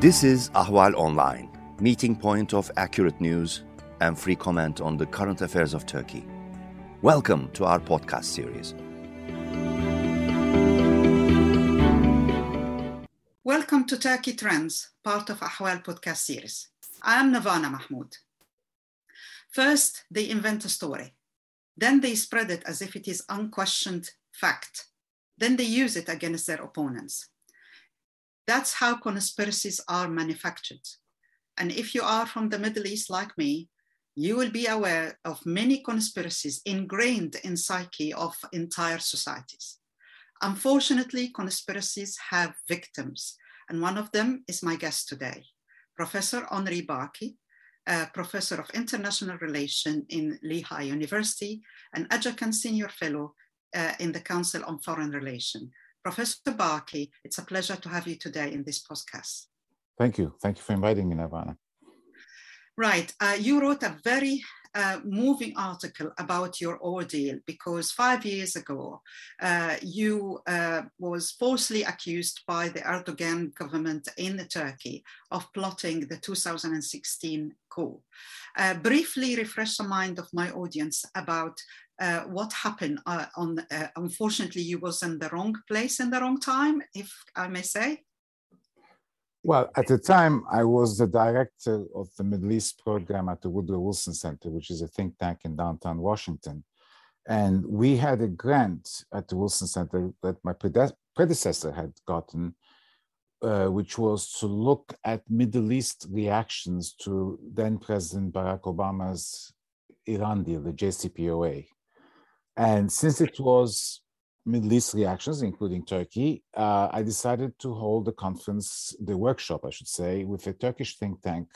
This is Ahval Online, meeting point of accurate news and free comment on the current affairs of Turkey. Welcome to our podcast series. Welcome to Turkey Trends, part of Ahval podcast series. I am Nervana Mahmoud. First, they invent a story. Then they spread it as if it is unquestioned fact. Then they use it against their opponents. That's how conspiracies are manufactured. And if you are from the Middle East like me, you will be aware of many conspiracies ingrained in psyche of entire societies. Unfortunately, conspiracies have victims, and one of them is my guest today, Professor Henri Barkey, Professor of International Relations in Lehigh University, and adjunct senior fellow uh, in the Council on Foreign Relations. Professor Barkey, it's a pleasure to have you today in this podcast. Thank you. Thank you for inviting me, Nervana. Right. Uh, you wrote a very uh, moving article about your ordeal because five years ago uh, you uh, was falsely accused by the Erdogan government in Turkey of plotting the 2016 coup. Uh, briefly refresh the mind of my audience about uh, what happened uh, on unfortunately you was in the wrong place in the wrong time if i may say well, at the time, I was the director of the Middle East program at the Woodrow Wilson Center, which is a think tank in downtown Washington. And we had a grant at the Wilson Center that my predecessor had gotten, uh, which was to look at Middle East reactions to then President Barack Obama's Iran deal, the JCPOA. And since it was Middle East reactions, including Turkey, uh, I decided to hold the conference, the workshop, I should say, with a Turkish think tank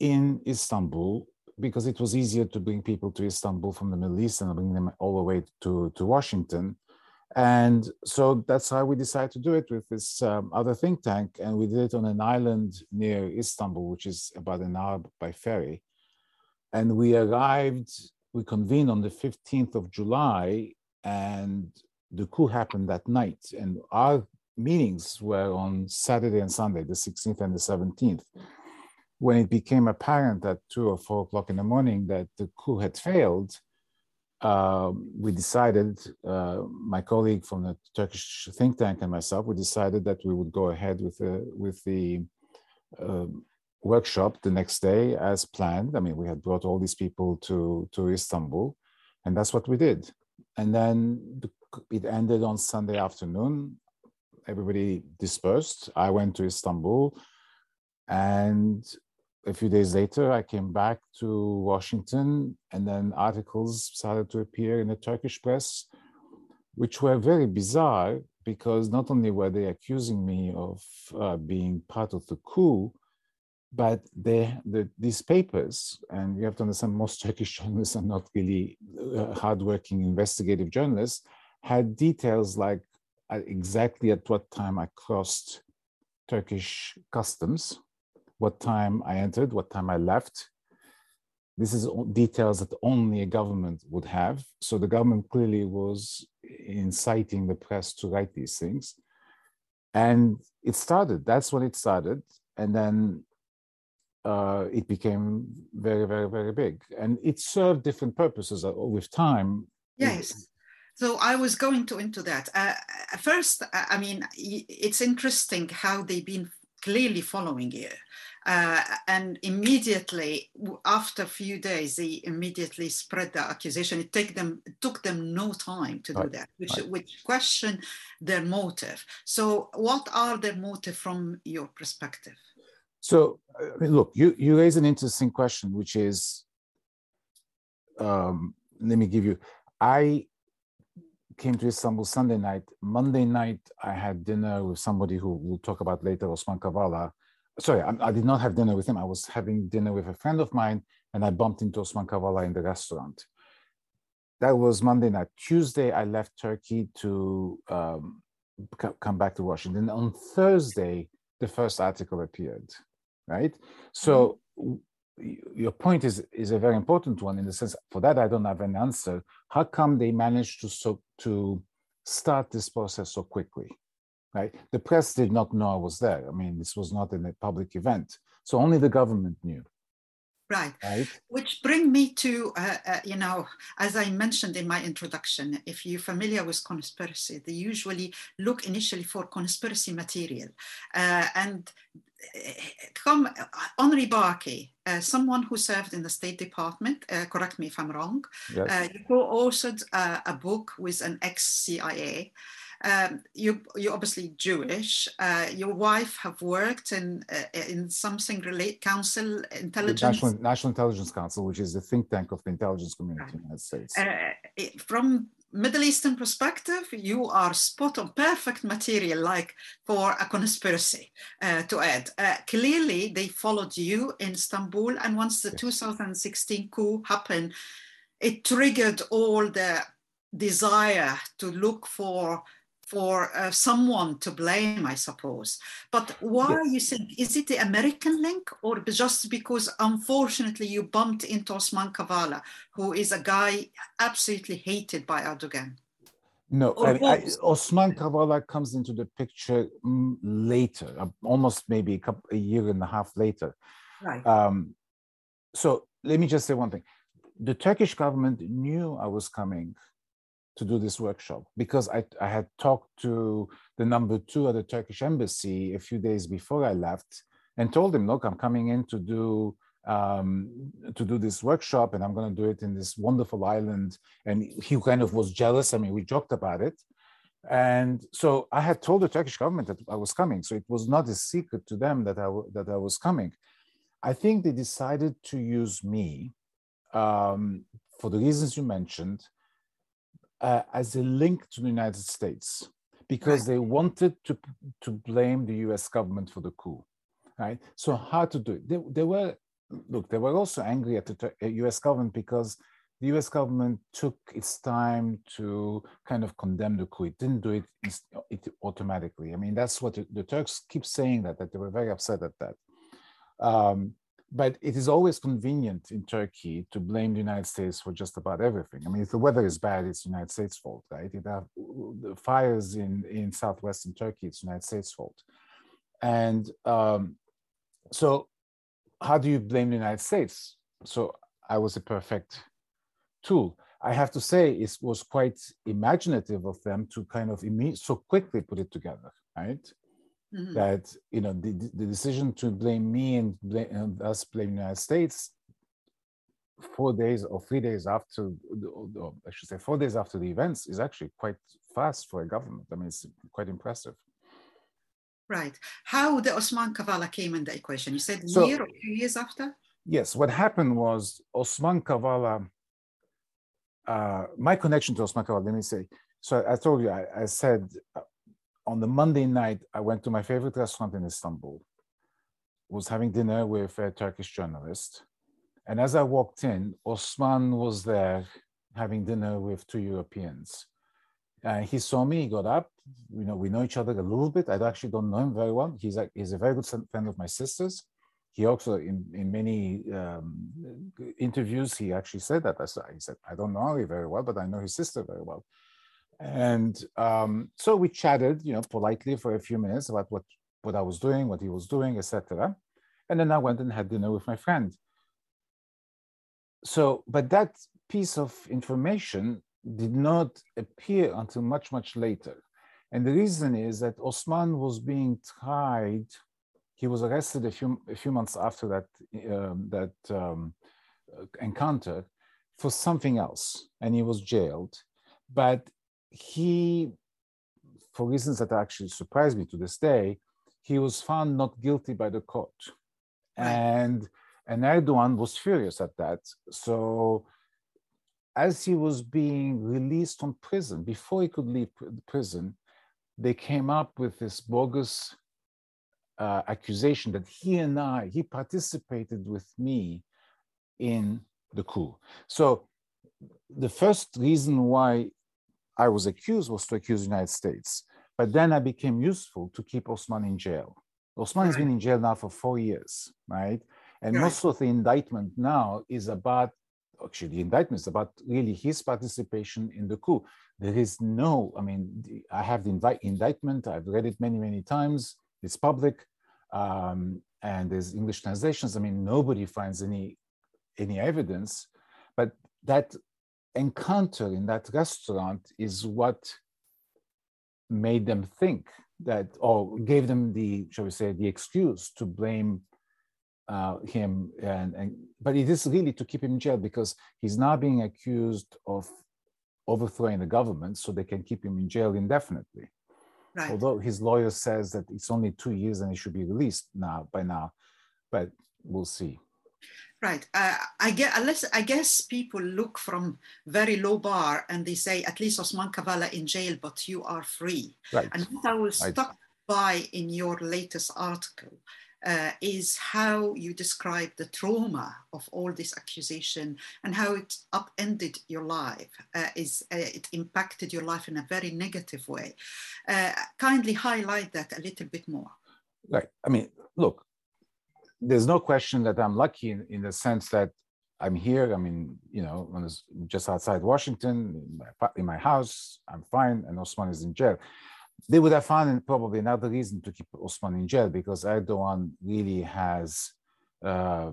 in Istanbul, because it was easier to bring people to Istanbul from the Middle East and bring them all the way to, to Washington. And so that's how we decided to do it with this um, other think tank. And we did it on an island near Istanbul, which is about an hour by ferry. And we arrived, we convened on the 15th of July and the coup happened that night. And our meetings were on Saturday and Sunday, the 16th and the 17th. When it became apparent at two or four o'clock in the morning that the coup had failed, uh, we decided, uh, my colleague from the Turkish think tank and myself, we decided that we would go ahead with the, with the uh, workshop the next day as planned. I mean, we had brought all these people to, to Istanbul, and that's what we did and then it ended on Sunday afternoon. Everybody dispersed. I went to Istanbul, and a few days later, I came back to Washington, and then articles started to appear in the Turkish press, which were very bizarre because not only were they accusing me of uh, being part of the coup, but the, these papers, and you have to understand most Turkish journalists are not really uh, hardworking investigative journalists, had details like uh, exactly at what time I crossed Turkish customs, what time I entered, what time I left. This is details that only a government would have. So the government clearly was inciting the press to write these things. And it started, that's when it started. And then uh, it became very, very, very big. And it served different purposes uh, with time. Yes. So I was going to into that. Uh, first, I mean, it's interesting how they've been clearly following you. Uh, and immediately after a few days, they immediately spread the accusation. It take them it took them no time to right. do that, which right. which question their motive. So, what are their motive from your perspective? So, I mean, look, you, you raise an interesting question, which is um, let me give you, I came to Istanbul Sunday night. Monday night, I had dinner with somebody who we'll talk about later, Osman Kavala. Sorry, I, I, did not have dinner with him. I was having dinner with a friend of mine, and I bumped into Osman Kavala in the restaurant. That was Monday night. Tuesday, I left Turkey to um, come back to Washington. On Thursday, the first article appeared right? So mm-hmm. your point is is a very important one in the sense for that I don't have an answer. How come they managed to so to start this process so quickly? right? The press did not know I was there. I mean, this was not in a public event. So only the government knew. Right. Right. Which bring me to, uh, uh, you know, as I mentioned in my introduction, if you're familiar with conspiracy, they usually look initially for conspiracy material. Uh, and come, Henri Barkey, uh, someone who served in the State Department, uh, correct me if I'm wrong, Yes. uh, you co-authored uh, a book with an ex-CIA. Um, you, you're obviously Jewish. Uh, your wife have worked in uh, in something relate council intelligence. National, National Intelligence Council, which is the think tank of the intelligence community in the United States. Uh, from Middle Eastern perspective, you are spot on, perfect material, like for a conspiracy uh, to add. Uh, clearly, they followed you in Istanbul, and once the Yes. 2016 coup happened, it triggered all the desire to look for for uh, someone to blame, I suppose. But why Yes. you think is it the American link, or just because unfortunately you bumped into Osman Kavala, who is a guy absolutely hated by Erdogan? No, I, I. Osman Kavala comes into the picture mm, later, uh, almost maybe a, couple, a year and a half later. Right. Um, so let me just say one thing. The Turkish government knew I was coming to do this workshop because I, I had talked to the number two at the Turkish embassy a few days before I left and told him, look, I'm coming in to do um, to do this workshop and I'm going to do it in this wonderful island. And he kind of was jealous. I mean, we joked about it. And so I had told the Turkish government that I was coming. So it was not a secret to them that I, that I was coming. I think they decided to use me um, for the reasons you mentioned uh, as a link to the United States because they wanted to to blame the U.S. government for the coup, right? So how to do it? They, they were look. They were also angry at the U.S. government because the U.S. government took its time to kind of condemn the coup. It didn't do it, it automatically. I mean, that's what the, the Turks keep saying that that they were very upset at that. Um, but it is always convenient in Turkey to blame the United States for just about everything. I mean, if the weather is bad, it's the United States' fault, right? If fires in, in southwestern Turkey, it's the United States' fault. And um, so, how do you blame the United States? So, I was a perfect tool. I have to say, it was quite imaginative of them to kind of so quickly put it together, right? Mhm. that you know the, the decision to blame me and, blame, and us blame the United States four days or three days after, or I should say four days after the events is actually quite fast for a government. I mean, it's quite impressive. Right. How the Osman Kavala came in the equation? You said So- year or two years after? Yes, what happened was Osman Kavala. Uh, my connection to Osman Kavala. Let me say. So I told you, I, I said uh, on the Monday night, I went to my favorite restaurant in Istanbul. Was having dinner with a Turkish journalist, and as I walked in, Osman was there having dinner with two Europeans. And he saw me. He got up. You know, we know each other a little bit. I actually don't know him very well. He's a, he's a very good friend of my sister's he also in, in many um, interviews he actually said that I he said i don't know Ali very well but i know his sister very well and um, so we chatted you know politely for a few minutes about what what i was doing what he was doing etc and then i went and had dinner with my friend. So but that piece of information did not appear until much much later. And the reason is that osman was being tried. He was arrested a few a few months after that um, that um, encounter for something else, and he was jailed. But he, for reasons that actually surprised me to this day, he was found not guilty by the court, and and Erdogan was furious at that. So. As he was being released from prison, before he could leave pr- prison, they came up with this bogus uh, accusation that he and I, he participated with me in the coup. So the first reason why I was accused was to accuse the United States. But then I became useful to keep Osman in jail. Osman has been in jail now for four years, right? And Right. most of the indictment now is about actually the indictment is about really his participation in the coup. There is no, I mean, I have the invite, indictment, I've read it many, many times, it's public, um, and there's English translations. I mean, nobody finds any any evidence, but that encounter in that restaurant is what made them think that, or gave them the, shall we say, the excuse to blame uh, him. And, and but it is really to keep him in jail because he's now being accused of overthrowing the government, so they can keep him in jail indefinitely. Right. Although his lawyer says that it's only two years and he should be released now by now, but we'll see. Right. Uh, I get unless I guess people look from very low bar and they say at least Osman Kavala in jail, but you are free. Right. And what I was stuck by in your latest article uh, is how you describe the trauma of all this accusation and how it upended your life. Uh, is uh, it impacted your life in a very negative way? Uh, kindly highlight that a little bit more. Right. I mean, look, there's no question that I'm lucky in, in the sense that I'm here. I mean, you know, just outside Washington, in my, in my house, I'm fine, and Osman is in jail. They would have found probably another reason to keep Osman in jail because Erdogan really has, uh,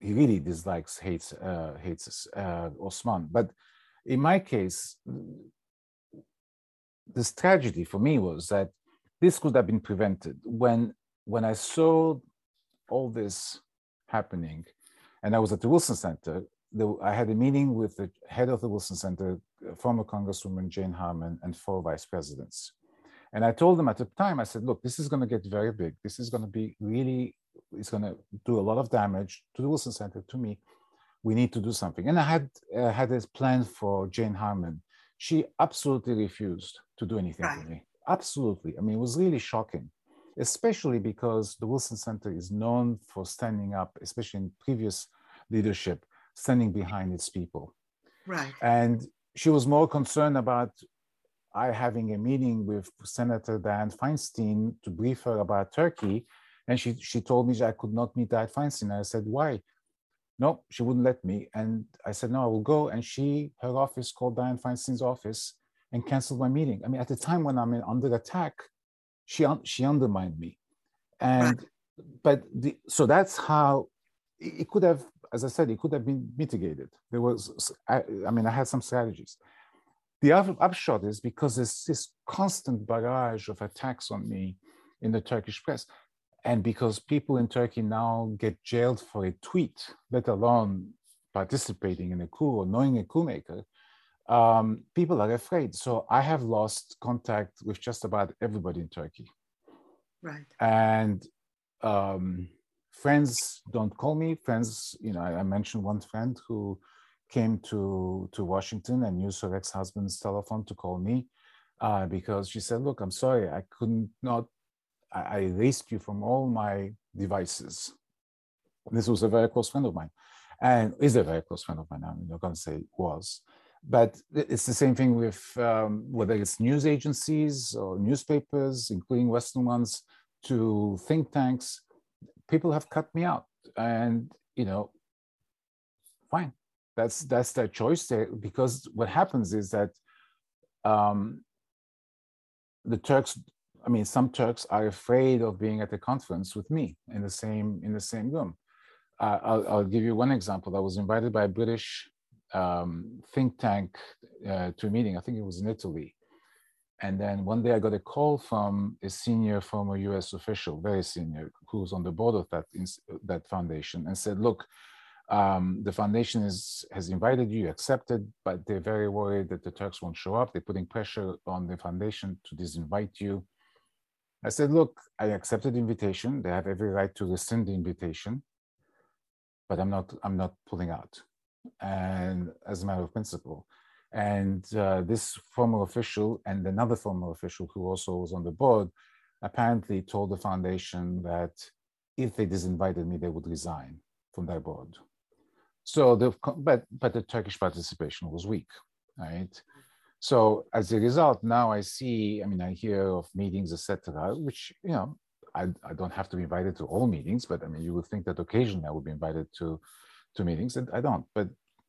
he really dislikes, hates, uh, hates uh, Osman. But in my case, this tragedy for me was that this could have been prevented when when I saw all this happening, and I was at the Wilson Center, the, I had a meeting with the head of the Wilson Center, former Congresswoman Jane Harman, and four vice presidents. And I told them at the time, I said, look, this is going to get very big. This is going to be really, it's going to do a lot of damage to the Wilson Center, to me. We need to do something. And I had uh, had this plan for Jane Harman. She absolutely refused to do anything right. for me. Absolutely. I mean, it was really shocking especially because the Wilson Center is known for standing up, especially in previous leadership, standing behind its people. Right. And she was more concerned about I having a meeting with Senator Dianne Feinstein to brief her about Turkey. And she, she told me I could not meet Dianne Feinstein. I said, why? No, she wouldn't let me. And I said, no, I will go. And she, her office called Dianne Feinstein's office and canceled my meeting. I mean, at the time when I'm in, under attack, she she undermined me. And but the, so that's how it could have as i said it could have been mitigated. There was i, I mean i had some strategies. The upshot is because there's this constant barrage of attacks on me in the turkish press. And because people in turkey now get jailed for a tweet let alone participating in a coup or knowing a coup maker um, people are afraid. So I have lost contact with just about everybody in Turkey. Right. And um, friends don't call me. Friends, you know, I, I, mentioned one friend who came to to Washington and used her ex-husband's telephone to call me uh, because she said, "Look, I'm sorry, I couldn't not. I, I erased you from all my devices." This was a very close friend of mine, and is a very close friend of mine. I'm not going to say was but it's the same thing with um, whether it's news agencies or newspapers, including Western ones, to think tanks. People have cut me out, and you know, fine. That's that's their choice. Because what happens is that um, the Turks. I mean, some Turks are afraid of being at the conference with me in the same in the same room. Uh, I'll, I'll give you one example. I was invited by a British um, think tank uh, to a meeting. I think it was in Italy. And then one day I got a call from a senior former US official, very senior, who's on the board of that, that foundation and said, look, um, the foundation is, has invited you, accepted, but they're very worried that the Turks won't show up. They're putting pressure on the foundation to disinvite you. I said, look, I accepted the invitation. They have every right to rescind the invitation, but I'm not, I'm not pulling out and as a matter of principle. And uh, this former official and another former official who also was on the board apparently told the foundation that if they disinvited me, they would resign from their board. So the but but the Turkish participation was weak, right? So as a result, now I see, I mean, I hear of meetings, etc., which you know, I, I don't have to be invited to all meetings, but I mean, you would think that occasionally I would be invited to to meetings, and I don't. But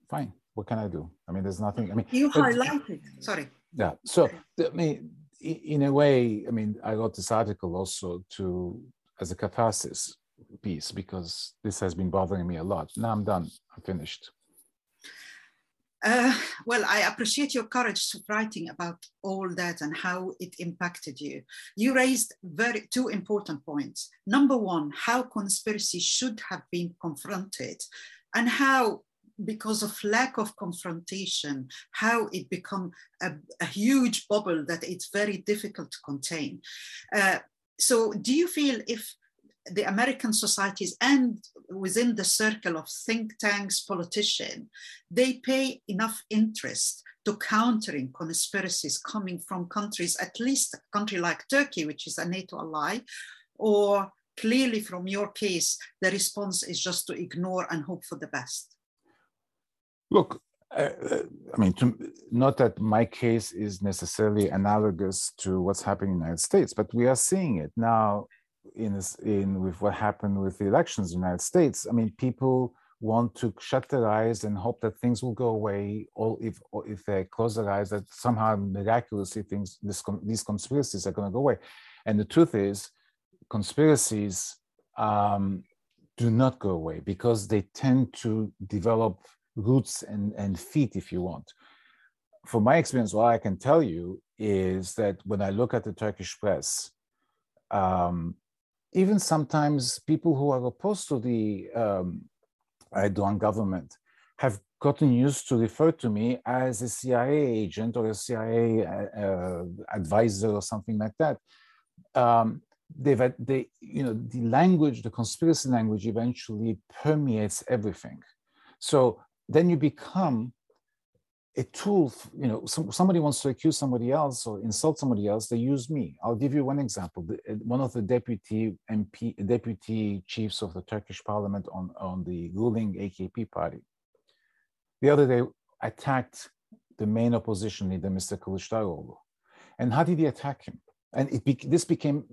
fine. What can I do? I mean, there's nothing. I mean, you highlighted. Sorry. Yeah. So I mean, in a way, I mean, I wrote this article also to as a catharsis piece because this has been bothering me a lot. Now I'm done. I'm finished. Uh, well, I appreciate your courage to writing about all that and how it impacted you. You raised very two important points. Number one, how conspiracy should have been confronted, and how, because of lack of confrontation, how it become a, a huge bubble that it's very difficult to contain. Uh, so, do you feel if the American societies and within the circle of think tanks, politicians, they pay enough interest to countering conspiracies coming from countries, at least a country like Turkey, which is a NATO ally, or clearly from your case, the response is just to ignore and hope for the best? Look, uh, I mean, to, not that my case is necessarily analogous to what's happening in the United States, but we are seeing it now in, in with what happened with the elections in the United States, I mean, people want to shut their eyes and hope that things will go away, or if or if they close their eyes, that somehow miraculously things this, these conspiracies are going to go away. And the truth is, conspiracies um, do not go away because they tend to develop roots and, and feet, if you want. From my experience, what I can tell you is that when I look at the Turkish press, um, even sometimes people who are opposed to the um, Erdogan government have gotten used to refer to me as a CIA agent or a CIA uh, advisor or something like that. Um, they've they you know the language, the conspiracy language, eventually permeates everything. So then you become a tool, you know, some, somebody wants to accuse somebody else or insult somebody else, they use me. I'll give you one example. One of the deputy MP, deputy chiefs of the Turkish parliament on, on the ruling AKP party, the other day attacked the main opposition leader, Mr. Kılıçdaroğlu. And how did he attack him? And it be, this became,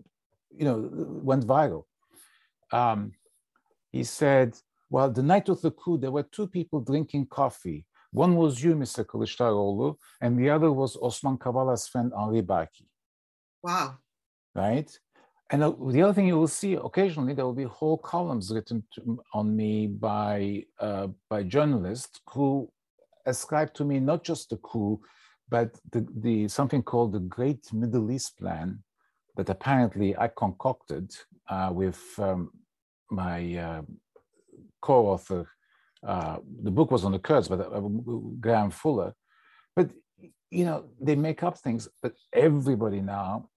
you know, went viral. Um, he said, well, the night of the coup, there were two people drinking coffee one was you, Mr. Kılıçdaroğlu, and the other was Osman Kavala''s friend Henri Barkey. Wow. Right? And the other thing you will see occasionally, there will be whole columns written to, on me by, uh, by journalists who ascribe to me not just the coup, but the, the something called the Great Middle East Plan that apparently I concocted uh, with um, my uh, co-author uh, the book was on the Kurds, but uh, Graham Fuller. But you know, they make up things, but everybody now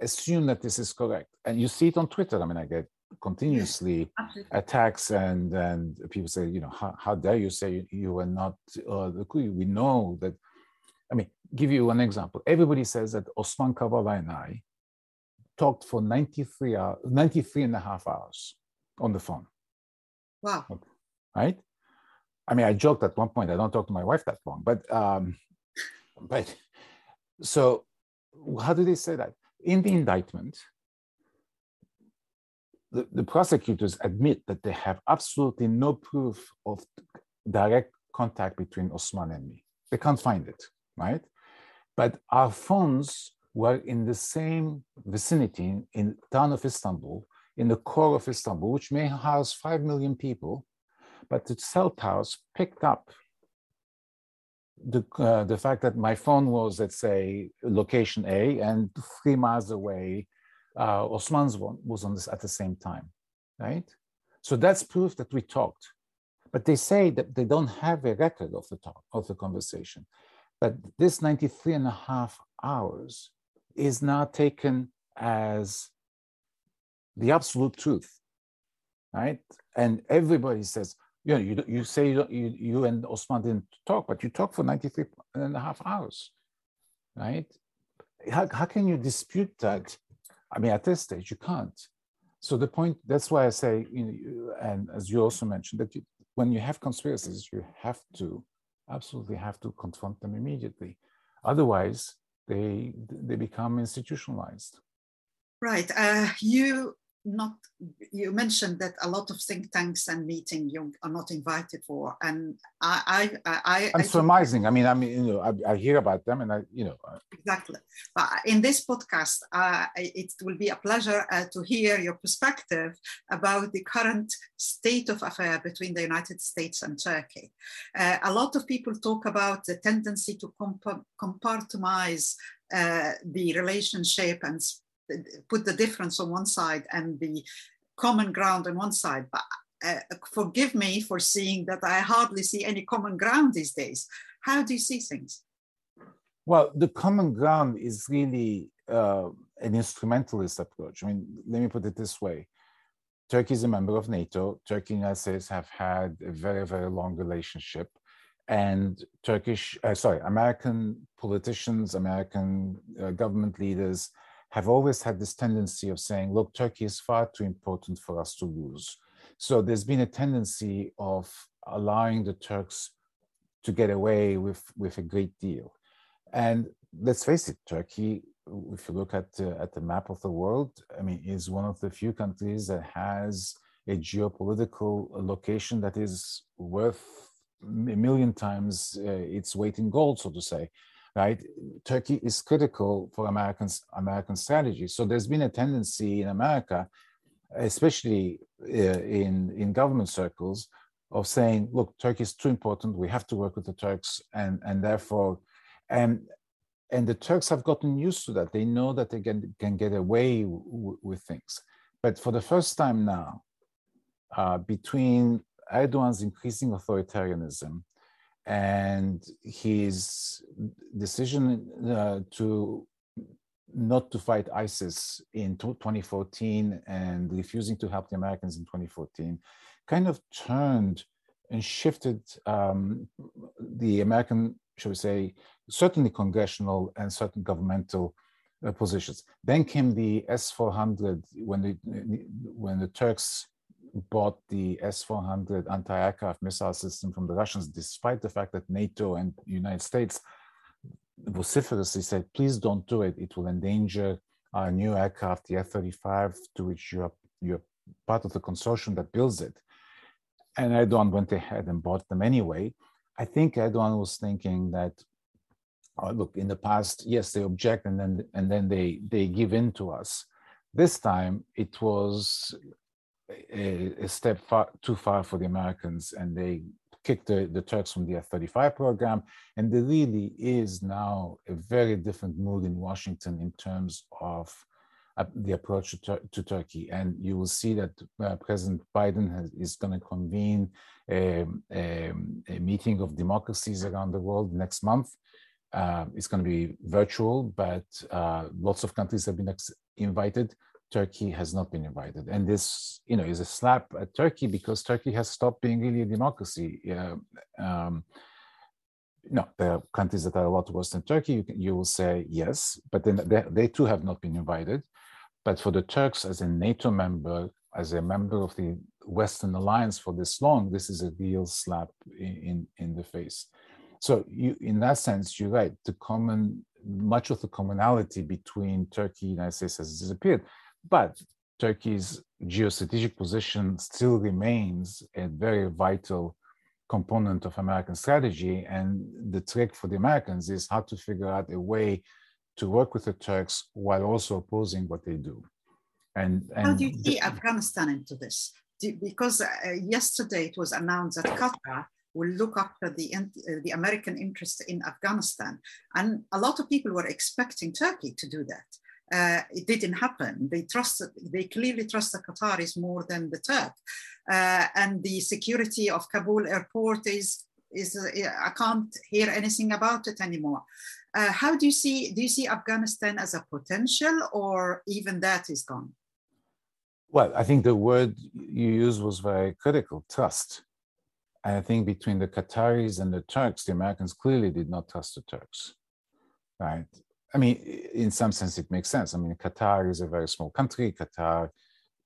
assume that this is correct, and you see it on Twitter. I mean, I get continuously attacks, and and people say, you know, how, how dare you say you, you were not uh, the coup? We know that. I mean, give you an example. Everybody says that Osman Kavala and I talked for 93 hours, 93 and a half hours on the phone. Wow. Okay right? I mean, I joked at one point, I don't talk to my wife that long, but um, but so how do they say that? In the indictment, the, the prosecutors admit that they have absolutely no proof of direct contact between Osman and me. They can't find it, right? But our phones were in the same vicinity in, town of Istanbul, in the core of Istanbul, which may house 5 million people, but the cell towers picked up the, uh, the fact that my phone was, let's say, location A, and three miles away, uh, Osman's one was on this at the same time, right? So that's proof that we talked. But they say that they don't have a record of the talk, of the conversation. But this 93 and a half hours is now taken as the absolute truth, right? And everybody says, you know, you, you say you, you and Osman didn't talk, but you talked for 93 and a half hours, right? How, how can you dispute that? I mean, at this stage, you can't. So the point, that's why I say, you know, and as you also mentioned, that you, when you have conspiracies, you have to, absolutely have to confront them immediately. Otherwise, they, they become institutionalized. Right. Uh, you not you mentioned that a lot of think tanks and meeting you are not invited for and i i i i'm I surmising i mean i mean you know I, I, hear about them and i you know exactly. But in this podcast uh, it will be a pleasure uh, to hear your perspective about the current state of affair between the united states and turkey. Uh, a lot of people talk about the tendency to comp- compartmentalize uh, the relationship and put the difference on one side and the common ground on one side. But uh, forgive me for seeing that I hardly see any common ground these days. How do you see things? Well, the common ground is really uh, an instrumentalist approach. I mean, let me put it this way. Turkey is a member of NATO. Turkey and States have had a very, very long relationship. And Turkish, uh, sorry, American politicians, American uh, government leaders have always had this tendency of saying, look, Turkey is far too important for us to lose. So there's been a tendency of allowing the Turks to get away with, with a great deal. And let's face it, Turkey, if you look at, uh, at the map of the world, I mean, is one of the few countries that has a geopolitical location that is worth a million times uh, its weight in gold, so to say right? Turkey is critical for Americans, American strategy. So there's been a tendency in America, especially uh, in, in government circles, of saying, look, Turkey is too important. We have to work with the Turks. And, and therefore, and, and the Turks have gotten used to that. They know that they can, can get away with things. But for the first time now, uh, between Erdogan's increasing authoritarianism and his decision uh, to not to fight ISIS in 2014 and refusing to help the Americans in 2014 kind of turned and shifted um, the American, shall we say, certainly congressional and certain governmental uh, positions. Then came the S-400 when the when the Turks bought the S-400 anti-aircraft missile system from the Russians, despite the fact that NATO and United States vociferously said, please don't do it. It will endanger our new aircraft, the F-35, to which you're, you're part of the consortium that builds it. And Erdogan went ahead and bought them anyway. I think Erdogan was thinking that, oh, look, in the past, yes, they object and then and then they they give in to us. This time it was a, a step far, too far for the Americans, and they kicked the, the Turks from the F-35 program. And there really is now a very different mood in Washington in terms of uh, the approach to, Tur to, Turkey. And you will see that uh, President Biden has, is going to convene a, a, a, meeting of democracies around the world next month. Uh, it's going to be virtual, but uh, lots of countries have been invited. Turkey has not been invited. And this, you know, is a slap at Turkey because Turkey has stopped being really a democracy. Uh, um, no, there are countries that are a lot worse than Turkey. You, can, you will say yes, but then they, they, too have not been invited. But for the Turks, as a NATO member, as a member of the Western alliance for this long, this is a real slap in, in, in the face. So you, in that sense, you're right. The common, much of the commonality between Turkey and the United States has disappeared. But Turkey's geostrategic position still remains a very vital component of American strategy. And the trick for the Americans is how to figure out a way to work with the Turks while also opposing what they do. And, and how do you see Afghanistan into this? because uh, yesterday it was announced that Qatar will look after the, uh, the American interest in Afghanistan. And a lot of people were expecting Turkey to do that uh, it didn't happen. They trusted, they clearly trust the Qataris more than the Turk. Uh, and the security of Kabul airport is, is uh, I can't hear anything about it anymore. Uh, how do you see, do you see Afghanistan as a potential or even that is gone? Well, I think the word you used was very critical, trust. And I think between the Qataris and the Turks, the Americans clearly did not trust the Turks, right? I mean, in some sense, it makes sense. I mean, Qatar is a very small country. Qatar,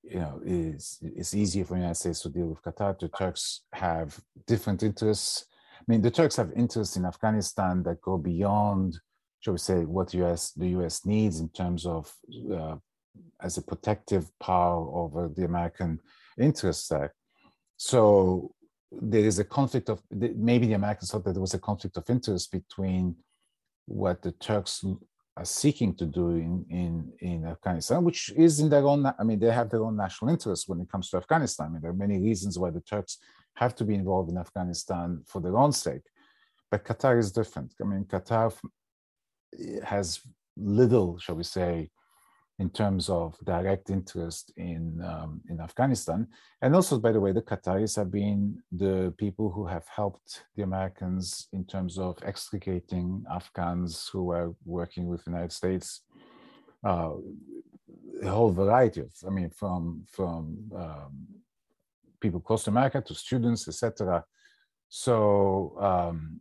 you know, is it's easier for the United States to deal with Qatar. The Turks have different interests. I mean, the Turks have interests in Afghanistan that go beyond, shall we say, what US the US needs in terms of uh, as a protective power over the American interests there. So there is a conflict of maybe the Americans thought that there was a conflict of interest between what the Turks are seeking to do in, in, in Afghanistan, which is in their own, I mean, they have their own national interests when it comes to Afghanistan. I mean, there are many reasons why the Turks have to be involved in Afghanistan for their own sake. But Qatar is different. I mean, Qatar has little, shall we say, in terms of direct interest in um, in Afghanistan. And also, by the way, the Qataris have been the people who have helped the Americans in terms of extricating Afghans who were working with the United States. Uh, a whole variety of, I mean, from from um, people close to America to students, etc. So um,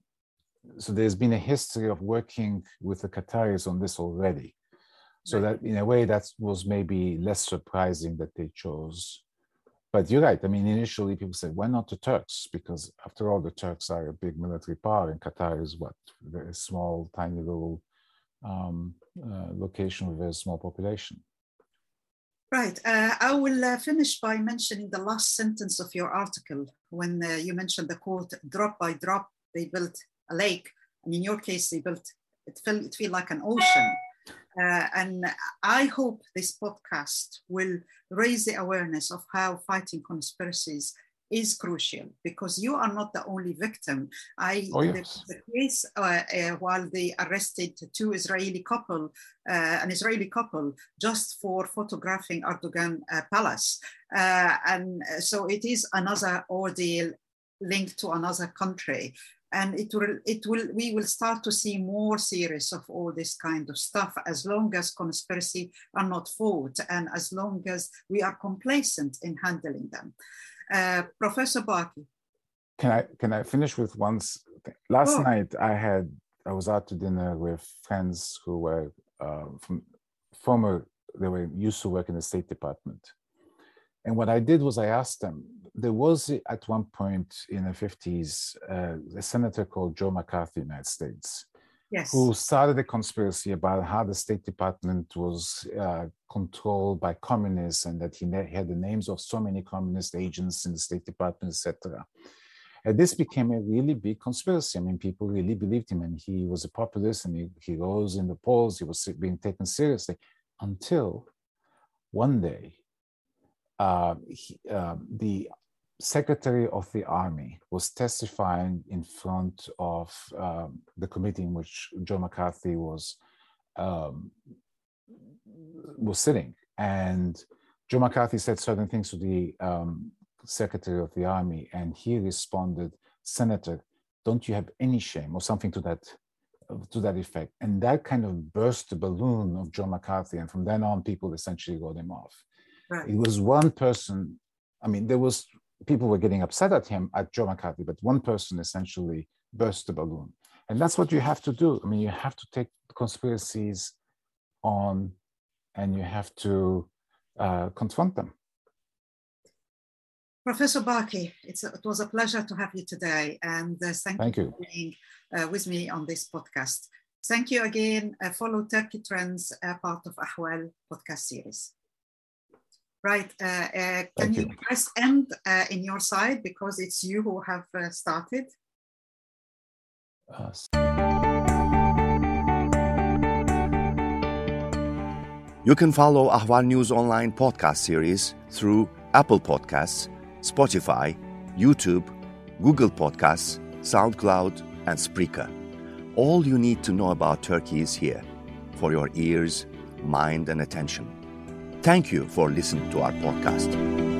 so there's been a history of working with the Qataris on this already. So that in a way that was maybe less surprising that they chose. But you're right. I mean, initially people said, why not the Turks? Because after all, the Turks are a big military power, and Qatar is what a small, tiny little um, uh, location with a small population. Right. Uh, I will uh, finish by mentioning the last sentence of your article when uh, you mentioned the quote, drop by drop, they built a lake. And in your case, they built, it felt, it felt like an ocean. Uh, and I hope this podcast will raise the awareness of how fighting conspiracies is crucial because you are not the only victim. I oh, yes. the, the, case uh, uh, while they arrested two Israeli couple, uh, an Israeli couple, just for photographing Erdogan uh, palace, uh, and so it is another ordeal linked to another country and it will it will we will start to see more series of all this kind of stuff as long as conspiracy are not fought and as long as we are complacent in handling them uh, professor Barkey. can i can i finish with once last oh. night i had i was out to dinner with friends who were uh, from former they were used to work in the state department and what I did was I asked them, there was at one point in the 50s uh, a senator called Joe McCarthy, in the United States, yes. who started a conspiracy about how the State Department was uh, controlled by communists and that he had the names of so many communist agents in the State Department, etc. And this became a really big conspiracy. I mean, people really believed him, and he was a populist, and he, he rose in the polls. He was being taken seriously until one day uh, he, uh, the secretary of the army was testifying in front of um, the committee in which Joe McCarthy was um, was sitting, and Joe McCarthy said certain things to the um, secretary of the army, and he responded, "Senator, don't you have any shame?" or something to that to that effect, and that kind of burst the balloon of Joe McCarthy, and from then on, people essentially wrote him off. Right. It was one person. I mean, there was people were getting upset at him at Joe McCarthy, but one person essentially burst the balloon, and that's what you have to do. I mean, you have to take conspiracies on, and you have to uh, confront them. Professor Barkey, it was a pleasure to have you today, and uh, thank, thank, you for being uh, with me on this podcast. Thank you again. Uh, follow Turkey Trends, uh, part of Ahval podcast series. Right. Uh, uh, can you, you, press end uh, in your side because it's you who have uh, started? You can follow Ahval News Online podcast series through Apple Podcasts, Spotify, YouTube, Google Podcasts, SoundCloud, and Spreaker. All you need to know about Turkey is here for your ears, mind, and attention. Thank you for listening to our podcast.